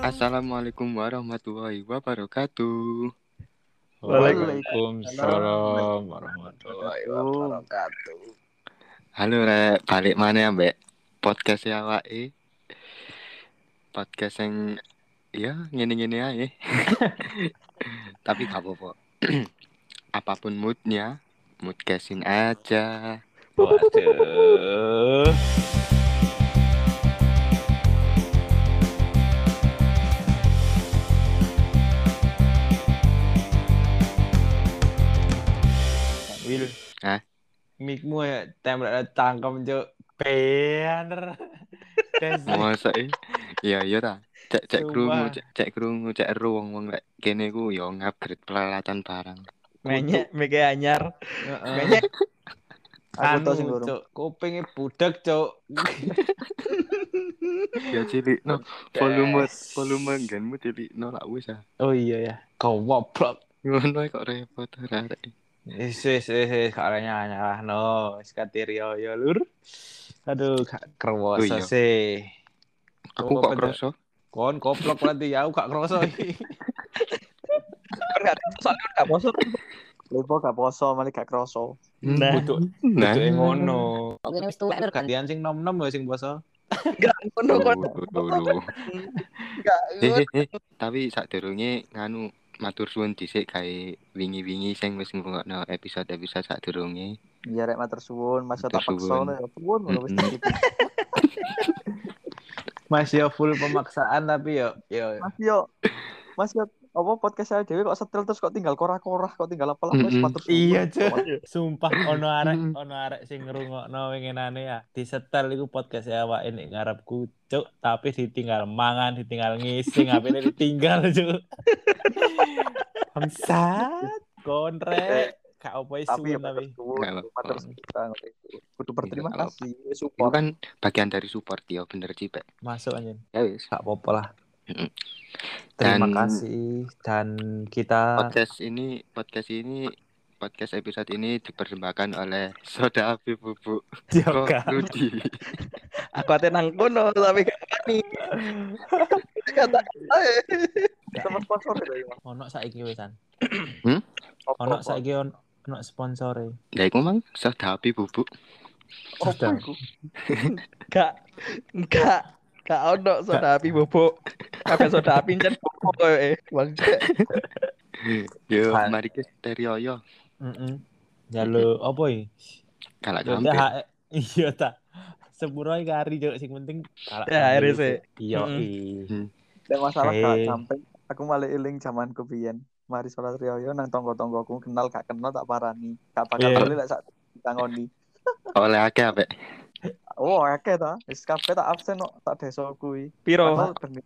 Assalamualaikum warahmatullahi wabarakatuh. Waalaikumsalam warahmatullahi wabarakatuh. Halo rek, balik mana ya mbak? Podcast ya awake. Podcast yang ya ngene-ngene aja. Tapi gak apa-apa. Apa pun moodnya, mood casing aja. Waduh. Mikmu ya tembak tangkam cuk. Bener. Masa eh? Iya iya ta. Cek cek krungu, cek cek krungu, cek ero wong-wong lek kene ku yo ngupgrade peralatan barang. Menyek meke anyar. Menyek. Aku Anu tau sing gorong. cuk, kupinge budak cuk. Ya cilik no, volume volume genmu cilik no lak wis ah. Oh iya ya. Kau goblok. Ngono ae kok repot arek. Wis wis wis wis karenya nyala no, wis katerio yo lur. Aduh, gak kerwoso iya. sih. Aku kok kroso. Kon goblok berarti ya, aku gak kerwoso iki. Kan gak soalnya kan gak poso. Lepo gak poso malah gak kroso. Nah, Kudu nah. ngono. Wis tuwek lur. Gantian sing nom-nom ya sing poso. Gak ngono Eh, eh, eh, tapi sadurunge nganu matur suwun dhisik gawe wingi-wingi sing wis ngrungokno episode-episode sadurunge. Ya rek matur suwun, Matur tak paksa suwun. lho. Suwun wis. Mas yo full pemaksaan tapi yo yo Mas yo Mas yo apa podcast saya dhewe kok setel terus kok tinggal korah-korah kok tinggal apa lah matur suwun. Iya, yo. Sumpah ono arek Mm. ono arek sing ngrungokno winginane ya. Disetel iku podcast ya awake nek ngarepku, Cuk, tapi ditinggal mangan, ditinggal ngising, HP-ne ditinggal, Cuk. Bangsat, konrek. Gak apa Tapi isu ya tapi. suwun kita. Kudu berterima Nggak kasih wis Itu support. kan bagian dari support ya bener cipek. Masuk anjing. Ya wis. Gak apa-apa lah. Terima Dan- kasih dan kita Podcast ini podcast ini podcast episode ini dipersembahkan oleh Soda Api Bubuk Joka. Rudi. Aku ate nang kono tapi gak wani. Kata ae. Sama sponsor ya. ono saiki wesan. Apa- Ono saiki on- ono sponsore. Ya iku mang Soda Api Bubuk. Apa Sudah. iku? Gak, gak, gak ono soda api bobok. Kabeh soda api ncen bobok koyo eh. Yo mari ke stereo yo. Heeh. Jalu apa iki? Kalak. THR iya ta. Sepuro iki kari yo sing penting kalak THR sampe sih. Iya. Mm-mm. i. Dan masalah Hei. gak sampai aku malah eling zamanku biyen. Mari sholat riyo nang tonggo-tonggoku kenal gak kenal tak parani. Gak bakal Iya. beli lek sak tangoni. Oleh akeh apik. Oh, akeh ta. Wis kabeh tak absen kok tak desa kuwi. Piro?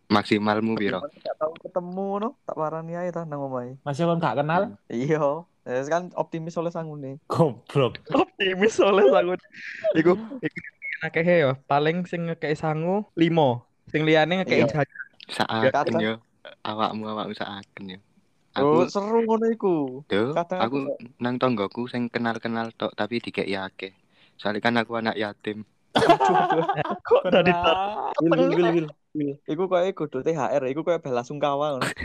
Maksimalmu piro? Gak tau ketemu no, tak parani ae ta nang omahe. Masih kon gak kenal? Iya. Wis kan optimis oleh sangune. Goblok. optimis oleh sangun iku iku akeh ya paling sing ngekei sangu limo sing liyane ngekei Iya. jajan Saaken yo. Awakmu awakmu saaken yo. oh Aku seru ngono iku Duh, kadang aku aku- nang tonggoku sing kenal-kenal tok tapi dikeki akeh. Soalnya kan aku anak yatim. kok dari Wil wil wil wil. iku koyo kudu THR iku koyo bela sungkawa ngono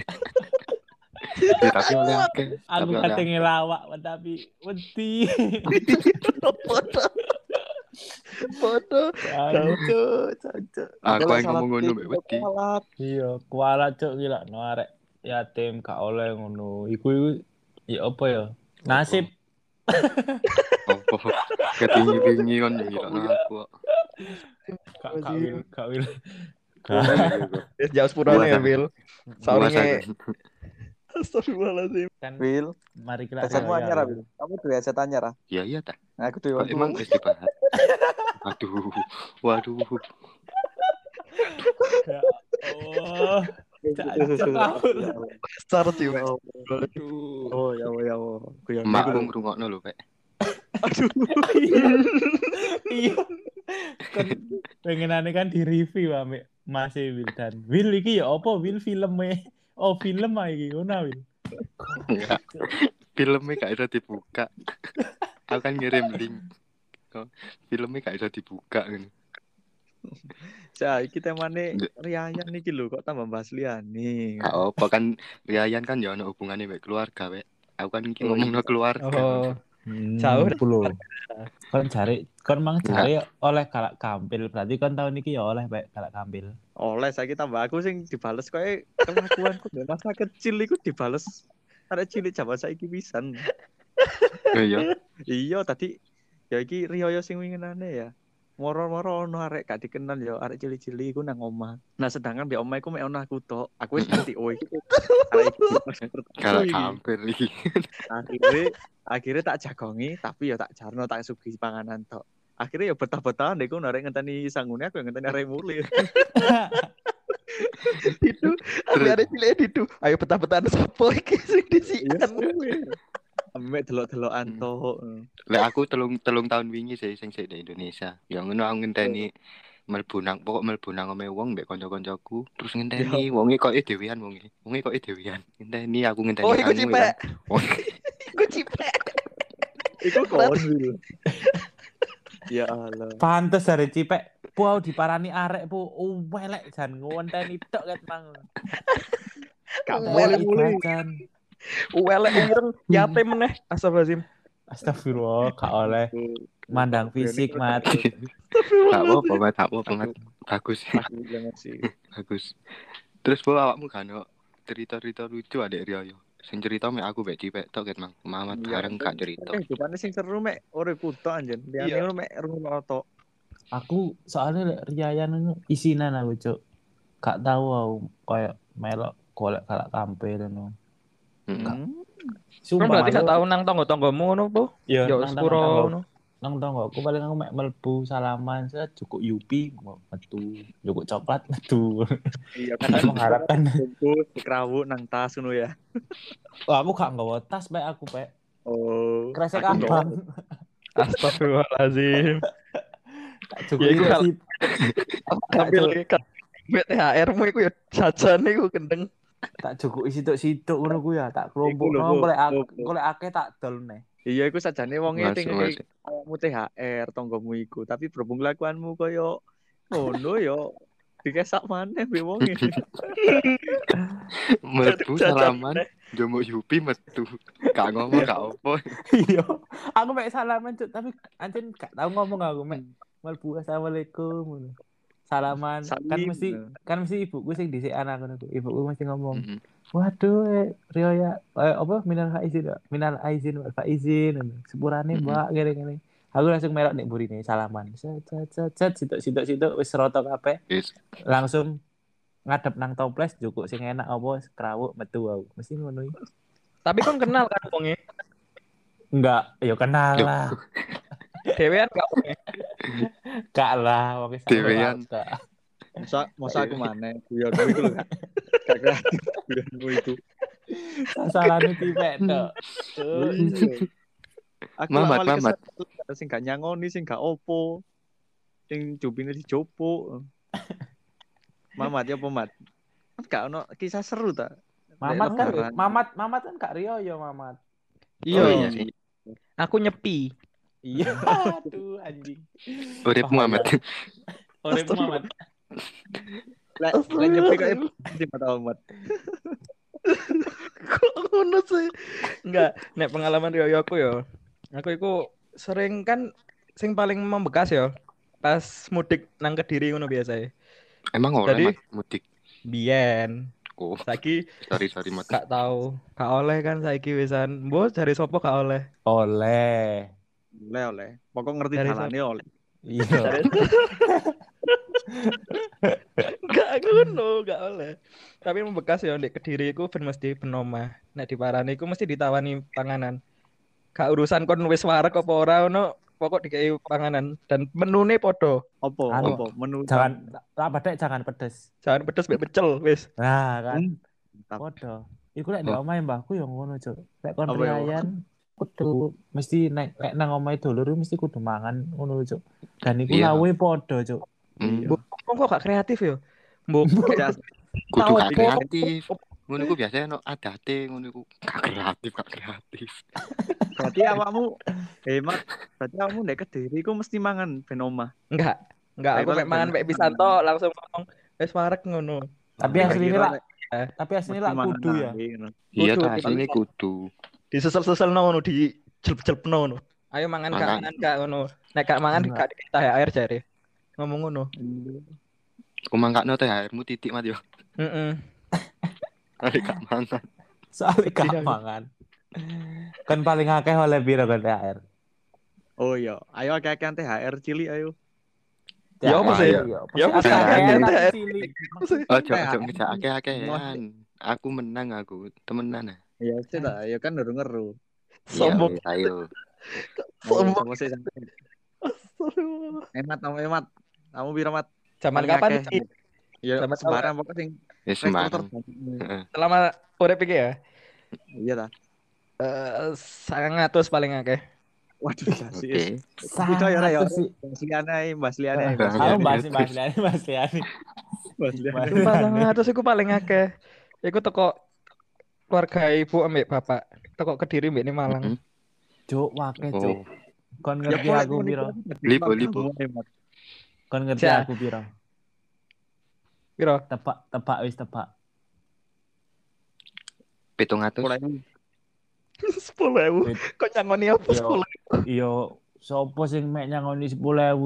Ya, tapi oleh akeh. Tapi Aku oleh kate akeh. ngelawak tapi wedi. foto foto. Aku yang ngomong ngono mbek wedi. Iya, kuala cuk gila no arek yatim gak oleh ngono. Iku iku ya apa ya? Nasib. Opo? Ketingi-tingi kon ngira aku. kok. Gak gak wil, gak wil. jauh sepurane ya. Wil Soalnya kan. Astagfirullahaladzim Kan Wil mari kita ya, anyar ya. Wil kamu duwe headset anyar ah Ya iya ta. Nah, aku duwe Kok emang wis dibahas. Waduh. Waduh. Ya, Oh, Besar sih, Pak. Aduh. Oh, ya Allah, ya Allah. Aku yang Mak aku ngrungokno lho, Pak. Aduh. Iya. Kan pengenane kan di review ambek Mas Wil dan Wil iki ya apa Wil filmnya? Oh, film ae iki ngono Wil. Enggak. Filmnya gak bisa dibuka. Aku kan ngirim link. Filmnya gak bisa dibuka kan. Cah, iki temane riayan iki lho kok tambah bahas liyane. Gak apa kan Rian kan ya ono hubungannya mek keluarga, Pak. Aku kan iki Oh, ngomongno keluarga. Oh, Hmm, Jauh iku lho. Kon cari kon mang cari oleh kalak kampil berarti kon tahun iki ya oleh baik kalak kampil. oleh saiki tambah aku sing dibales koyo kelakuanku dari masa kecil iku dibales ada cilik jaman saiki pisan. Oh iya. Iya tadi ya iki riyoyo sing winginane ya. Moro-moro ono arek gak dikenal ya arek cilik-cilik iku nang omah. Nah sedangkan di omah iku mek ono aku tok. Aku wis arek iki Kalau iki. hampir iki. akhirnya akhirnya tak jagongi tapi ya tak jarno tak sugi panganan tok. Akhirnya ya betah-betahan deh, aku narek ngenteni sangune aku yang ngenteni arek muli. Didu, Terus- ada cilik didu. Ayo betah-betahan sopo iki sing disikan. Ambek delok-delokan Hmm. tok. Lek aku telung telung tahun wingi sih sing sik di Indonesia. Ya ngono aku ngenteni mlebu nang pokok mlebu nang omahe wong mbek kanca-kancaku terus ngenteni wonge kok dhewean wonge. Wonge kok dhewean. Ngenteni aku ngenteni Oh, iku kamu, cipek. ya. Oh. Iku cipek. Iku kon. Ya Allah. Pantes dari Cipek Puau diparani arek pu welek jan ngonteni tok ket mang. Gak Welek Welek ireng yate meneh. Astagfirullahalazim. Astagfirullah, gak oleh mandang fisik mati. Tak apa-apa, Mat. tak apa-apa. Mat. Bagus. Bagus. Terus bawa awakmu kan cerita-cerita lucu adek Rio yo. Sing cerita mek aku mek cipek tok ket mang. Mamat Iya, bareng gak cerita. Eh, jupane sing seru mek ora kuto anjen. Liyane Iya. ngono mek rungokno tok. Aku soalnya riayan itu isinan aku cuk. Gak tahu aku kayak melok golek kalak kampil ngono. Heeh. Hmm. Sumpah Kan berarti aku- gak tahu nang tonggo-tonggomu ngono po? Iya, Ya nang sepuro tonggo- ngono. nang tonggo aku paling aku mek mlebu salaman set cukup yupi metu, cukup coklat metu. Iya Kan mengharapkan bungkus dikrawuk nang tas ngono ya. Wah, aku gak nggawa tas bae aku bae. Oh. Kresek aku abang. Astagfirullahalazim. Tak cukup Ya, itu hal- sih. Tapi lagi kan BTHR-mu iku ya jajane iku gendeng. Tak cukup situk-situk ngono ku ya, tak Iku lho, kelompok Bu. golek ak- Bu. golek akeh tak dol neh. Iya iku sajane wonge Masuk, ting kamu THR tonggomu iku, tapi berhubung kelakuanmu koyo ngono yo dikesak maneh be wonge. Mlebu salaman, jomo Yupi metu. Gak ngomong gak apa. Iya. Aku mek salaman cuk, tapi anjen gak tau ngomong aku mek mlebu assalamualaikum ngono. Salaman kan Salim. mesti kan mesti ibuku sing dhisik anak ngono ku. Ibuku mesti ngomong, Mm-mm. "Waduh, eh, Rio ya eh, apa minal aizin, minal aizin faizin." Sepurane, Mm-mm. Mbak, ngene-ngene. Aku langsung melok nek burine salaman. Set set set set situk situk situk wis roto kabeh. Yes. Langsung ngadep nang toples cukup sing enak apa kerawuk metu aku. Mesti ngono. Tapi kon kenal kan wonge? Enggak, ya kenal lah. Dewean gak wonge? Gak lah, wis Dewean. Masa masa aku maneh guyonmu iku lho. Gak kreatif guyonmu itu. Sasalane tipek tok. Iya. Aku Mamat, Mamat. sing gak nyangoni, sing gak opo. Sing jubine dijopo. Mamat ya apa Mat? Kan gak ono kisah seru ta? Mamat kan. Mamat, Mamat kan Kak Rio ya Mamat. Iya. Oh, iya sih. Aku nyepi. Iya. Aduh anjing. Urip Muhammad. Orek Mamat. Lah lah nyepi kok di mata Mat. Kok ngono sih? Enggak, nek pengalaman Rio aku ya. Aku iku sering kan sing paling membekas ya. Pas mudik nang Kediri ngono biasa. Emang oleh Jadi- mudik. Biyen. Oh, Saiki sorry sorry Mat. gak tahu. Gak oleh kan saiki wisan. Mbok dari sopo gak oleh. Oleh. Oleh oleh. Pokok ngerti dalane oleh. Iya. Gak ngono, gak oleh. Tapi membekas ya ndek Kediri iku ben mesti ben omah. Nek diparani iku mesti ditawani panganan. Gak urusan kon wis wareg apa ora ono pokok dikai panganan dan menune podo. Opo, Anu, opo, menu Jangan tak pedek jangan pedes. Jangan pedes mbek pecel wis. Nah, kan. Hmm. Podo. Iku lek di Oh. omahe mbahku yang ngono, Cuk. Lek kon ya? riayan kudu mesti nek lek nang omahe dulur mesti kudu mangan ngono, Cuk. Dan iku Iya. lawe podo, Cuk. Mbok kok gak kreatif ya? Mbok Ya, kudu Tahu, gak kreatif. Ngono iku biasanya no adate ngono iku gak kreatif, gak kreatif. Berarti awakmu hemat. Berarti awakmu nek kediri ku mesti mangan ben omah. enggak. Enggak, aku mek mangan mek pisanto langsung ngomong wis marek ngono. Tapi kira lah, tapi aslinya mesti lah kudu ya. Iya asline kudu. Disesel-sesel ngono di jelp-jelpno ngono. Ayo mangan gak Mangan. mangan gak ngono. Nek gak mangan Enggak. gak dikita air jare. Ngomong ngono. Ku mangkakno THR-mu titik mat yo. Heeh. Arek gak mangan. Soalnya Iya. gak mangan. Kan paling akeh oleh biro kan THR. Oh iya, ayo akeh-akehan THR cili ayo. Ya, apa sih? Ya, Ya, apa sih? akeh THR. cilik. Ojo ojo ngejak akeh-akehan. Aku menang aku, temenan ah. Ya sih lah, ya kan ngeru ngeru. Iya, Sombong. wis, ayo. Sombong. Sih emat, kamu emat. Kamu biro mat. Zaman kapan? Ya Zaman sembarang pokoknya sing rekruter. sembarang. Selama urip iki ya? Iya ta. Eh, sangatus paling akeh. Waduh, sih. Ya, ya. Sangat sih. Bahas liane ae, bahas liane ae. Bahas Aku liane. bahas bahas liane, bahas liane. Bahas liane. Bahas Sumpah liane. sangatus iku paling akeh. Iku teko keluarga ibu ambek bapak. Teko Kediri mbek ini Malang. Mm-mm. Cuk, wake cuk. Oh, Kon Ya, ngerti boleh, aku piro? Lipo, lipo. Kon ngerti Ja. aku piro? Piro? Tebak, tebak wis tebak. pitung atus. Mulai 10.000. Kok nyangoni apa Yo. 10.000? Iyo, sopo sing mek nyangoni 10.000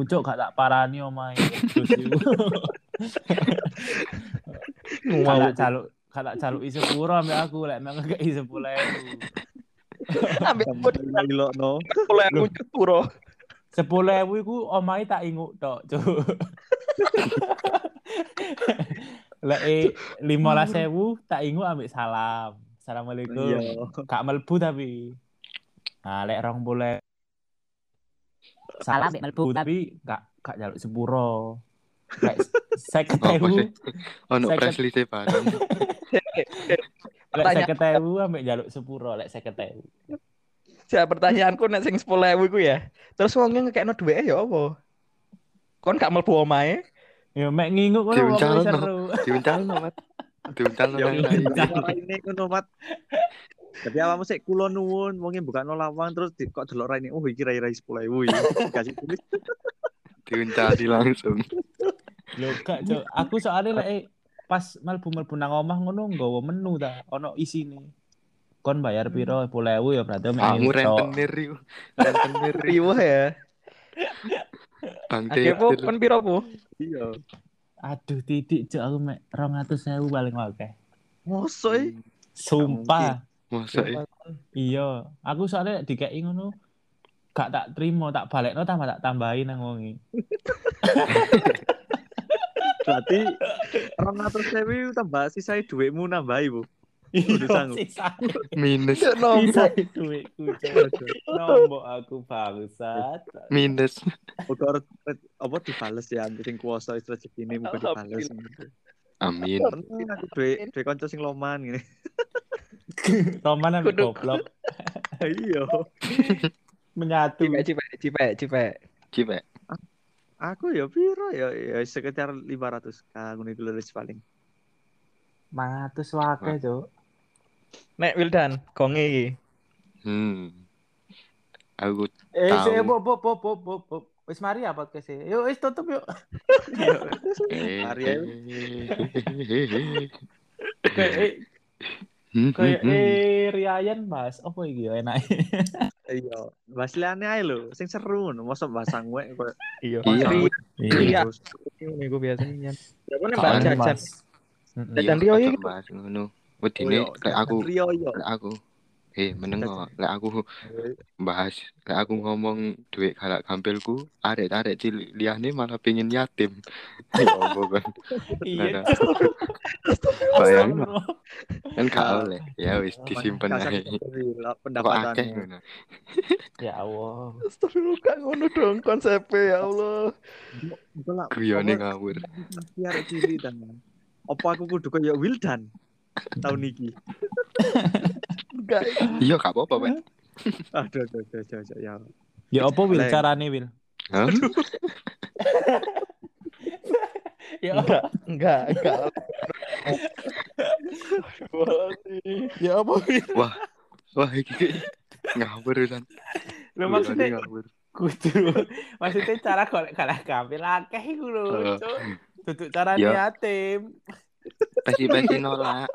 cuk gak tak parani omahe. Terus iku. Caluk, gak tak caluk isi puro ambek aku lek mek ngekei 10.000. Ambek aku Lilo no. 10.000 puro. 10.000 iku omahe tak inguk tok, cuk. Lek eh, 15.000 tak inguk ambek salam. Assalamualaikum. Iya. Gak melbu tapi. Nah, lek rong boleh Salam, melbu. tapi gak gak jaluk sepuro. Sih? Ono Seket. press list lek ambek jaluk sepuro, lek pertanyaanku nek sing 10.000 iku ya. Terus wonge ngekekno ya apa? Kon gak mlebu omahe? Ya mek nginguk Diuncal seru. Diuncal no, Mat. Diuncal no. Ya suara ini ngono mat. Tapi awakmu sik kula nuwun, buka no lawang terus di, kok delok raine. Oh iki rai-rai 10.000 iki. Kasih tulis. Diuncali langsung. Lho gak, Cuk. Aku soalnya lek pas mlebu-mlebu nang omah ngono nggawa menu ta, ono isine. Kon bayar piro 10.000 ya berarti mek Kamu rentenir yuk. Rentenir. Riwah ya. Bang Akeh po Tetir. kon piro po? Iya. Aduh titik cuk aku mek 200.000 paling akeh. Mosok e. Sumpah. Masa ya? Iya, aku soalnya dikei ngono gak tak terima, tak balekno tambah tak tambahin nang wonge. Berarti 200.000 tambah sisa dhuwitmu nambahi, Bu. Udah sanggup. sisa Minus. sisa duitku. Nombok aku bangsat. Minus. Ora- apa dibales ya sing kuasa wis rezekine muga dibales. Amin. Penting aku duwe duwe kanca sing loman ngene. Roman ambek Kudu- goblok Iya. menyatu. Cipek cipek cipek cipek. Cipek. Aku ya piro ya ya sekitar 500 k ngono iku lho wis paling. 500 wae, Cuk. Nek Wildan, gonge iki. Hmm. Aku Eh, sih, bo, bo, bo, bo, bo, bo. Wis mari ya podcast e. Yuk, wis tutup yuk. eh, Mari ayo. Kayak eh, kayak eh Rian Mas, apa iki ya enak. Iya. Bahas liane ae lho, sing seru ngono. Mosok bahas sangue koyo Iya. Iya. Iya. Ini gue biasanya. Ya gue nembak Soalnya, jajan. Dan Rio ojo iki- bahas ngono. Wedine lek aku, lek aku. Eh, menengo, lek aku bahas, lek aku ngomong duit galak gampilku, arek-arek cilik liyane malah pengen yatim. Ya apa kan? Iya. Bayangin kan gak Ah. oleh. Ya wis disimpen ae. Kok ngono. Ya Allah. Astagfirullah gak ngono dong konsepnya ya Allah. Guyone ngawur. Biar cilik dan apa aku kudu kayak Wildan tahun iki. Enggak. Iya gak apa-apa, Pak. Aduh, aduh, aduh, aduh, aduh, ya. Ya apa Wil carane Wil? Hah? Ya Enggak, enggak, enggak. Ya apa Wil? Wah, wah iki ngawur kan. Lu maksudnya ngawur. kudu maksudnya cara golek galak gampil akeh iku lho. Cuk. Duduk carane Ya. Yatim. Pasti-pasti nolak.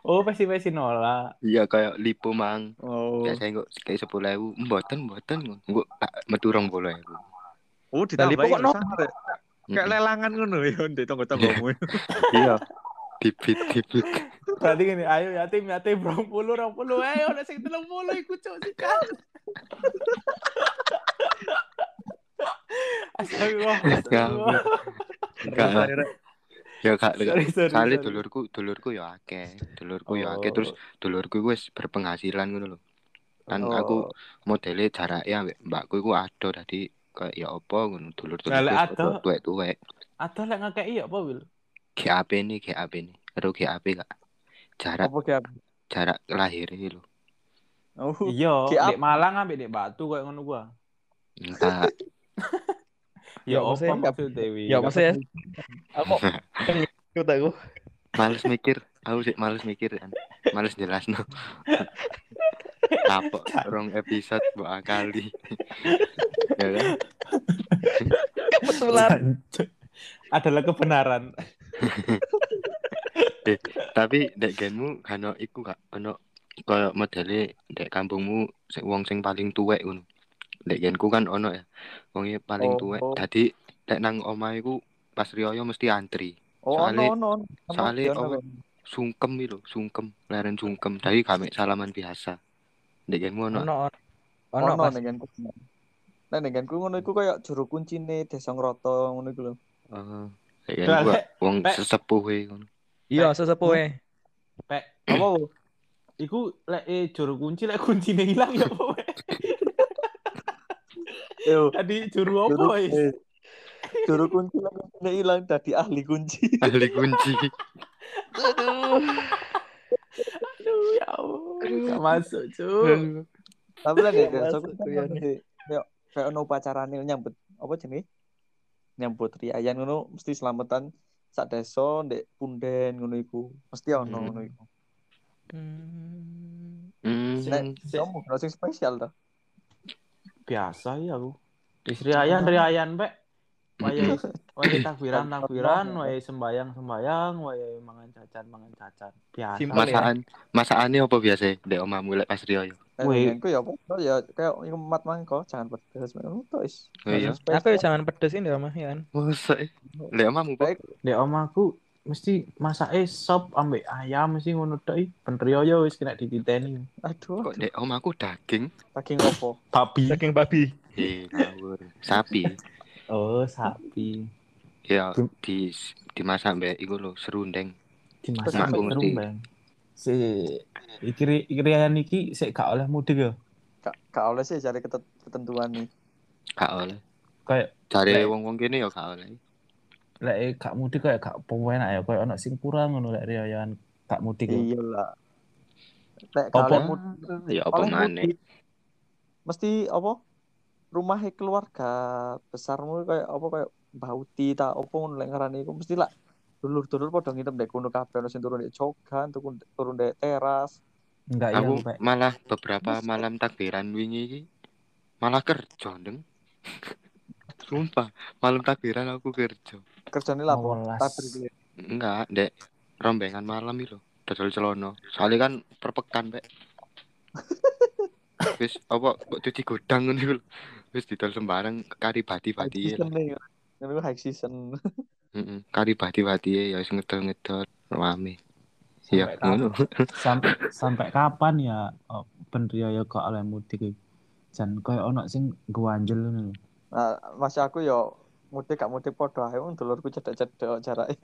Oh, pasti-pasti nolak. Iya kayak lipo mang. Oh, Biasanya kok kayak sepuluh ribu, mboten mboten, gue metu rong puluh ribu. oh Dari ditambahi pokok no- sangar ya. Kayak lelangan ngono ya ndek tonggo-tonggomu. Iya. Dibit dibit. Berarti gini, ayo yatim yatim 20 20 ayo ana sing 30 iku cuk sikat. Astagfirullah. astagfirullah. Ya kak, Sorry, sorry, kali sorry. dulurku dulurku ya akeh, dulurku ya akeh Oh. terus dulurku wis berpenghasilan ngono lho. Kan Oh. aku modele jarake ambek mbakku iku ado dadi kayak ya apa ngono dulur Lah, lek ado? tuwek-tuwek. Atau lek ngekeki ya apa, Wil? GAP nih, GAP nih. Karo GAP kak. Jarak Apa kayak jarak lahir lho. Oh, Iya, di Malang ambek di Batu kayak ngono gua. Enggak. Ya Ya, apa maksudnya- maksudnya, Wil? Ya maksudnya aku ikut aku. males mikir aku sih males mikir kan males jelas no kapok rong episode buat kali ya kan Kebetulan. adalah kebenaran. tapi dek genmu kano iku gak kano kaya modele dek kampungmu sing wong sing paling tuwek ngono genku kan ono ya wong paling Oh. tuwek dadi dek nang omah iku pas riyo mesti antri Oh, Soale- ono ono. Soale ono, apa? sungkem itu sungkem leren sungkem tadi kami salaman biasa dek genmu ono Ono ono Ono pas nengenku. Nek nengenku ngono iku kayak juru kuncine Desa Ngroto ngono iku lho. Oh, dek genku Lek- wong lek- sesepuh e ngono Iya, sesepuh e. Pek, Apa? Iku lek eh, juru kunci lek kuncine hilang ya apa? Yo, Tadi juru apa, eh, juru kunci lagi hilang dadi ahli kunci. ahli kunci Aduh. Aduh, ya Allah. Gak masuk, Cuk. Tapi lah tuh ya, ono sih. Kayak kayak ono upacarane nyambut apa jenenge? Nyambut riayan ngono mesti selamatan sak desa ndek punden ngono iku. Mesti ono Hmm. ngono iku. Hmm. Hmm. Nek sing spesial ta? Biasa ya aku. Istri ayan dari ayan, Pek. Wayai wayai takbiran takbiran, wayai sembayang sembayang, wayai mangan cacan mangan cacan. Biasa. Simpel. ya? Masakan masakannya apa biasa dek omahmu lek pas riyo yo? Nek Wih. nengenku ya apa? Ya kayak umat mangko jangan pedes ngono to is. Oh iya. Aku ya jangan pedes ini ya, Mah, ya kan. Masa eh? Lek omahmu Pak? Baik. Dek omaku mesti masake sop ambek ayam mesti ngono tok i. Ben riyo wis kena dititeni. Aduh, Kok dek omahku daging? daging opo? Babi. Daging babi. Eh. Sapi. Oh, sapi. Ya di dimasak mbek iku lho serundeng. Dimasak ambek terumbang. Si iki iki ayan iki sik gak oleh mudik ya. Gak gak oleh sih cari ketentuan nih. Gak oleh. Kayak Cari wong-wong kene ya gak oleh. Lek eh, gak mudik kayak gak penak ya kayak ono sing kurang ngono lek riyan gak mudik ya. Iya lah. Apa? kalau mudik, Ya apa maneh? mesti apa? Rumahnya keluarga besarmu kayak apa kayak bauti tak apa ngono lek ngarani iku mesti lah dulur-dulur padha nginep ndek kono kabeh ono sing turun ndek jogan, turun turun ndek teras. Enggak ya, Aku Pak. malah beberapa Masa? malam takbiran wingi iki malah kerja, Deng. Sumpah, malam takbiran aku kerja. Kerjane. Tabir gitu. Enggak, dek rombengan malam itu dodol celono. Soalnya kan perpekan, Pak. Wis apa kok cuci gudang ngono iku lho. Wis didol sembarang kari bati-bati season nih. Ini high season. Heeh, kari bati-bati ya wis ngedol-ngedol rame. Iya, Sampai kapan? ngono. sampai sampai kapan ya oh, ben riyo kok oleh mudik iki jan koyo ono sing guanjel ngono. Nah, masih aku yo mudik gak mudik podo ae wong dulurku cedek-cedek jarake.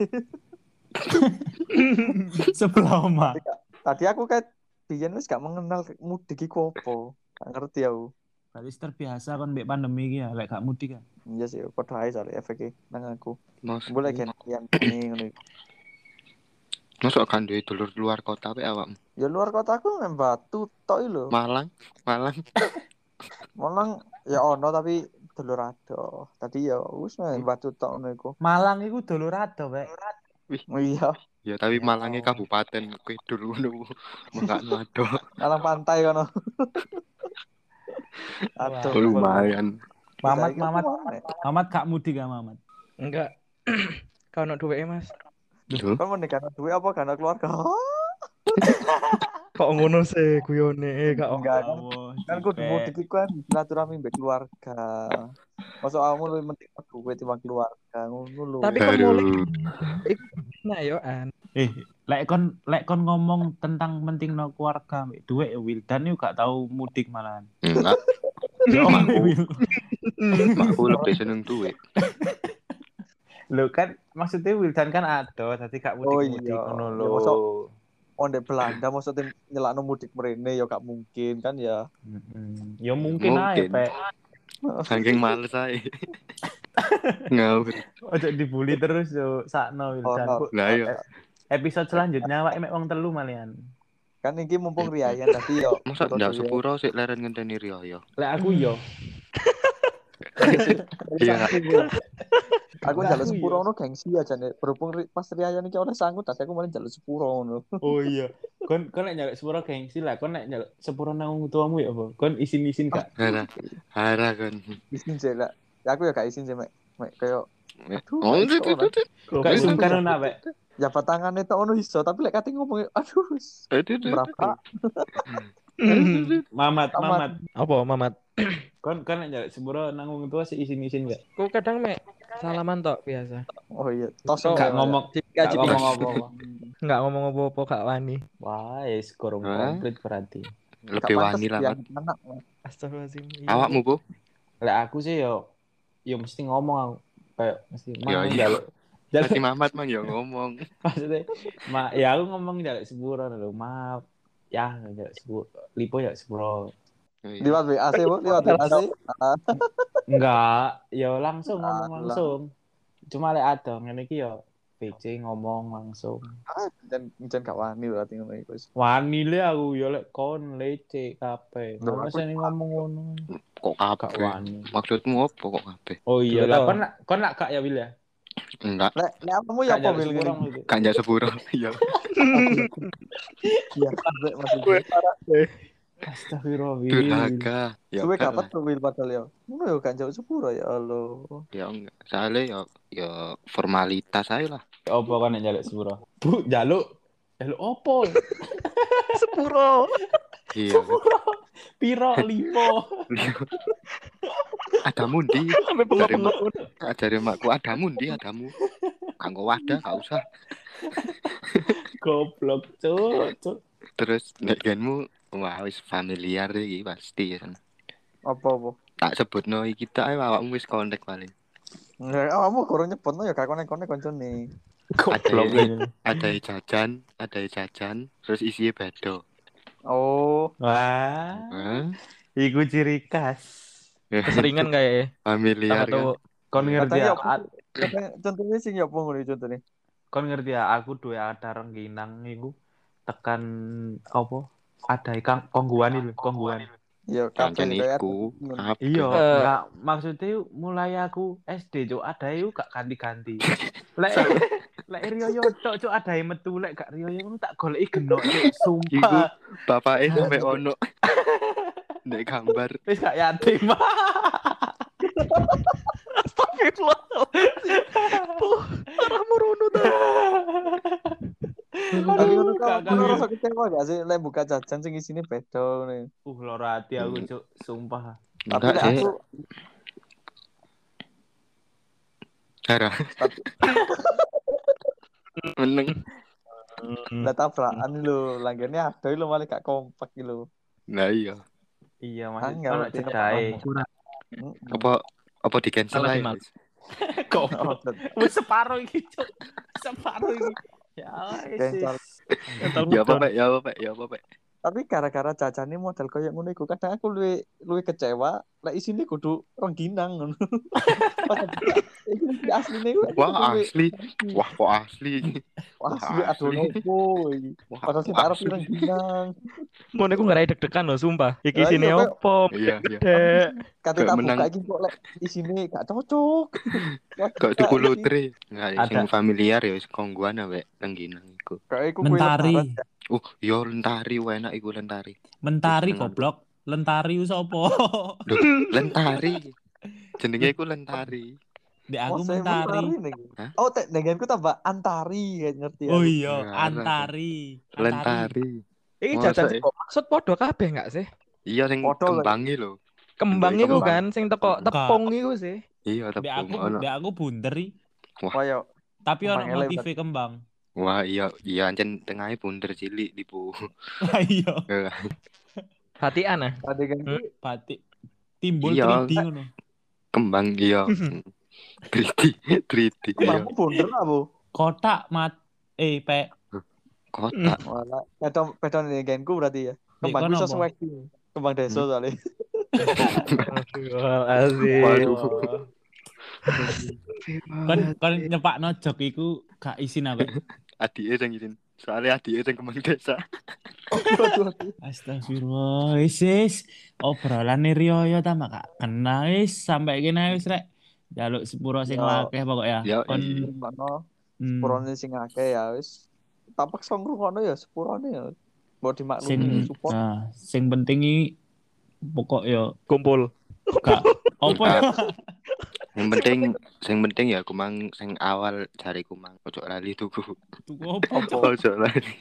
sebelah omah Tadi aku kayak biyen wis gak mengenal mudik iku apa. Gak ngerti aku. berarti terbiasa kon mbek pandemi iki ya lek gak mudik ya Iya sih, podo ae soalnya efeknya nang aku. Boleh kan yang ini ngono iku. masuk kan duwe dulur luar kota pe awakmu. Ya luar kota aku nang Batu tok lho. Malang, Malang. Malang ya ono tapi dulur ado. Tadi ya wis nang Batu tok ngono iku. Malang iku dulur ado Pak Iya, Ya tapi Malangnya kabupaten kidul ngono. Mengakno ado. Malang pantai kono. Aduh. Lumayan. Mamat Mamat? Mamat gak mudik ya Mamat Enggak. Kau nak duwe Mas. Kan mau nikah duit apa karena keluarga? Kok ngono sih guyone gak Enggak kan. Oh, aku mudik iku kan silaturahmi mbek keluarga. Masuk kamu lebih penting duit timbang keluarga ngono lho. Tapi kan mulai Aduh. nah yo an. Eh, lek kon lek kon ngomong tentang penting no keluarga mbek duit ya Wildan yuk gak tahu mudik malahan. Enggak, Ya aku lebih seneng duit. Lho kan maksudnya Wildan kan ada, tadi gak Oh mudik-mudik iya. ngono Ya, lho. Masuk- Oh, Belanda maksudnya nyelakno mudik mrene ya gak mungkin kan ya. Ya mungkin aja, Mungkin. Pak. Saking males ae. Ngawur. Ojo dibully terus yo sakno Wildan. Oh, no. Bu, Lah yo, Episode selanjutnya awake mek wong telu malian. Kan iki mumpung riayan tadi yo. masa ndak sepuro sik leren ngenteni Rio yo. Lek aku yo. Iya. Aku Lah, njaluk aku sepuro ngono gengsi aja nih. Berhubung ri- pas riayan iki oleh sanggup tadi aku malah njaluk sepuro ngono. Oh iya. Kon kon nek nyalek sepuro gengsi lah, kon nek nyalek sepuro nang wong tuamu ya apa? Kon isin-isin gak? Hara. Hara kan. Isin sih lah. Ya aku ya gak isin sih mek. Mek kayak Aduh, Oh, itu ora. itu. Gak Isin. sungkan ngono Pak. ya tangannya tok ono iso tapi lek kate ngomong aduh Itu itu. berapa Mamat, Mamat. Mamat. Apa Mamat? Kon kon nek nyalek sepuro nang wong tua sih isin-isin gak? Ku kadang mek salaman tok biasa. oh iya tos Oh, Gak ngomong Jika gak jika ngomong apa-apa. enggak ngomong apa-apa gak wani. Wah, ya kurang komplit berarti. Lebih wani lah. Iya. Awakmu, Bu? Lek aku sih yo yo mesti ngomong aku kayak mesti mang iya. njaluk Tadi njaluk Mamat mang ya ngomong. maksudnya ma ya aku ngomong njaluk sepuro lho maaf ya njaluk sepuro lipo ya sepuro Iya. liwat WA sih bu liwat WA sih. Ah, enggak ya langsung ngomong Alah. langsung. cuma lek ada ngene iki yo PC ngomong langsung. Dan jan gak wani berarti ngono iku wani le aku yo lek kon lece kabeh. Aku- sing ngomong ngono? Kok kabeh? wani. Maksudmu apa kok kabeh? oh iya lah. kon nak kon nak kak ya Wil ya Enggak, lek lek apamu ya apa njaluk bil sepuro ngene gitu. kanjak sepuro. Iya. iya sampai masih Astagfirullah. Durhaka. Ya suwe enggak kapan lah. tuh bil padahal ya ngono ya kan jauh sepuro ya Allah Ya enggak. Soalnya ya ya formalitas aja lah. Apa kan jaluk sepuro? Bu, jaluk. Jaluk opo? Sepuro. Iya. Piro limo. Adamu ndi? Sampai bengok-bengok. Ajare makku adamu ndi adamu. Kanggo wadah gak usah. Goblok, cuk, cuk. Terus nek genmu wah wis familiar iki pasti ya. apa apa Tak sebutno iki tak awakmu wis kontak paling. Nggak, kamu kurang nyebut no ya gak konek-konek koncone. Goblok Ada. Ada jajan, ada jajan, terus isinya bedo. Oh, Wah, Hah? iku ciri khas. Keseringan kayak ya. familiar Sama kan. Kon ngerti ya, Contohnya, sing ya ngono contohnya. kon ngerti ya, aku duwe ada rengginang iku tekan apa? Ada ikan kongguan itu, kongguan. Ya Kancen kayak iku. Iya, Eh. enggak maksudnya mulai aku SD cuk ada yuk gak ganti-ganti. Lek lek Rio yo tok cuk ada yang metu lek gak Rio yo tak goleki genok cuk, sumpah. Bapak eh sampai ono. Nek gambar. Wis gak yatim. Parah merono dah. Tapi ngono Gak, kok gak, ngono gak. rasa kecewa gak sih lek buka jajan sing isine beda nih. Uh, loro hati aku cuk, sumpah. Tapi aku Cara. Meneng. Lah tabrakan lho, langgene adoh lho malah gak kompak lho. Nah iya. Iya, Angel, masih ono cedae. Mm. Apa apa di cancel. Mas? Oh, bet- wis separo iki, Cuk. Separo iki. Ya wis. Ya apa? Ya apa? Ya apa? Tapi gara-gara jajane model koyo ngono iku kadang aku luwe luwe kecewa lek isine kudu rengginang ngono. Asline Wah asli. Wah kok asli. Wah, wah, asli aduh asli. nopo iki. Wah Padahal sing kok arep asli. rengginang. Ngono iku ngerai deg-degan loh, sumpah. Iki iya, Pak. opo? Iya iya. Kate tak menang. buka iki kok lek isine gak cocok. Wah, Kok tuku lotre. Nggak Ada. sing familiar ya wis kongguan ambek rengginang iku. Kayak iku kue Mentari. Ya. Oh, yo lentari wah enak iku lentari. Mentari goblok. Lentari ku sapa? Lentari. Jenenge iku lentari. Dek aku Oh, mentari. Hah? Oh, tek denganku tambah antari ngerti ya. Oh iya, ada. antari. Lentari. Iki jajan ya? kok maksud podo kabeh enggak sih? Iya sing kembangi lho. Kembang Kembang. iku kan sing teko tepung iku sih. Iya tepung aku, ono. dek aku bunder. Koyo Tapi elek, motive kembang. Wah iya iya ancen tengahnya bunder cilik dipu. Lah iya, Hatian ah. adegan Hmm. batik timbul Iya. 3D ngono. Kembang iya. 3D 3D iya. Kamu bunder lah, Bu. Kotak mat eh pe Kotak. Wala, pedon pedon denganku berarti ya. Kembang bisa apa? swag Kembang deso soalnya. Astagfirullahaladzim. Waduh. Kan kan nyepakno jok iku gak isin apa. Adike sing izin. Soalnya adike sing kembang desa. Astagfirullah, wis wis. Obrolan Rio ya ta mak gak kena wis sampai kene wis rek. Jaluk sepuro sing akeh pokoknya. Yo, Kon iya. Hmm, sepurone sing akeh ya wis. Tapak song ngono ya sepurone ya. Mau dimaklumi sing support. nah, sing penting iki pokok yo Kumpul. gak opo ya. Yang penting sing penting ya kumang sing awal cari kumang ojo lali tuku. Tuku opo? Ojo lali.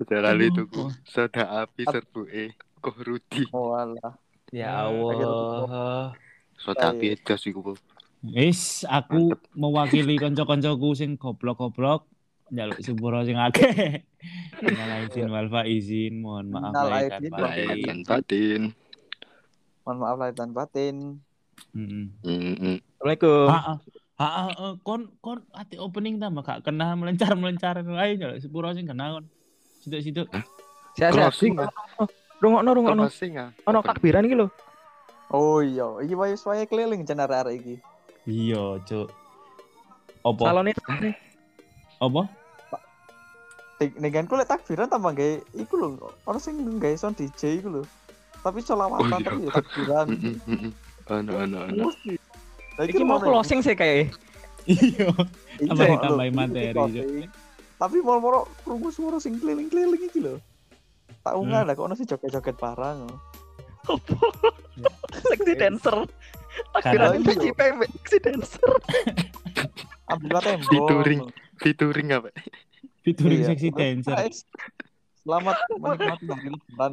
Ojo lali Tuku apa? Soda api serbuke Koh Rudi. Oh. Ya Allah. Soda Iya. api edas iku. Wis aku mewakili kanca-kancaku sing goblok-goblok njaluk sepuro sing akeh. Minal izin wal faizin, mohon maaf lahir dan batin. Mohon maaf lahir dan batin. Heeh. Mm-mm. Assalamualaikum. Heeh. Heeh, kon kon ati opening ta Mak. kena melencar-melencar ayo njaluk sepuro sing kena kon. Situ-situ. Siap, siap. Closing ah. Rungokno, rungokno. Closing ah. Ono takbiran iki lho. Oh iya, iki wae wae keliling jan arek-arek iki. Iya, Cuk. Opo? Salone Opo? Denganku lek takbiran tambah gawe iku lho. Ono sing gawe sound DJ iku lho. Tapi solawatan Oh, iya. tapi ya takbiran. Ono. Mesti. Lah iki mau closing sih kayak Iya. Iya, Tambahin- lho. tambahin materi, closing. Tapi moro-moro krungu suara sing keliling-keliling iki lho. Tak Hmm. ungah lah kok ono sing joget-joget barang. seksi dancer. Karena- Takbiran PCP seksi dancer. Ambil tembok. Featuring. Featuring apa? Featuring Iya. sexy dancer. Selamat menikmati hari lebaran.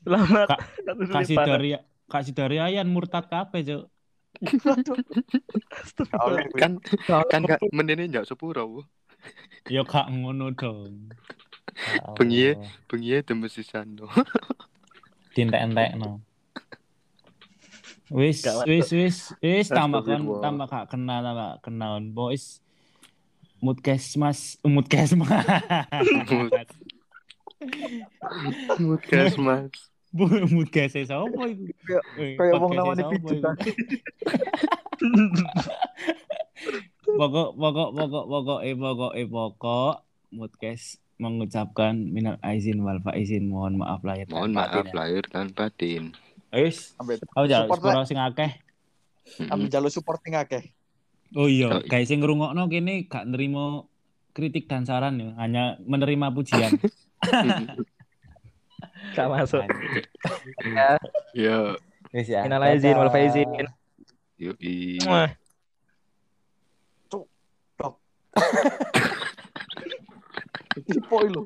Selamat. Kasih dari kasih dari ayan murtad kabeh, Cuk. Oleh Kan kan gak menene njak sepuro, Bu. Ya gak ngono dong. Ya Bengi Allah. bengi demes sisano. dientek-entekno. Wis, Gak wis, wis, wis tambah kan tambah gak kenal tambah kenal boys. Moodcast Mas, moodcast Mas. Mukas Mas. Bu, moodcast e sapa iku? Kayak- Eh, wong podcast e namanya sapa pijet iku? Pokok pokok pokok pokok eh pokok eh pokok moodcast mengucapkan minal aizin wal faizin mohon maaf lahir dan Mohon maaf batin ya. lahir dan batin. Wis, aku jaluk support sepuro sing akeh. ambil jalur support sing akeh. Oh iya, Oh, iya. guys sing ngrungokno kene gak nerima kritik dan saran ya, hanya menerima pujian. Gak masuk. Ya, Wis ya. Minal aizin wal faizin. yoi. Muah. Tipe lho.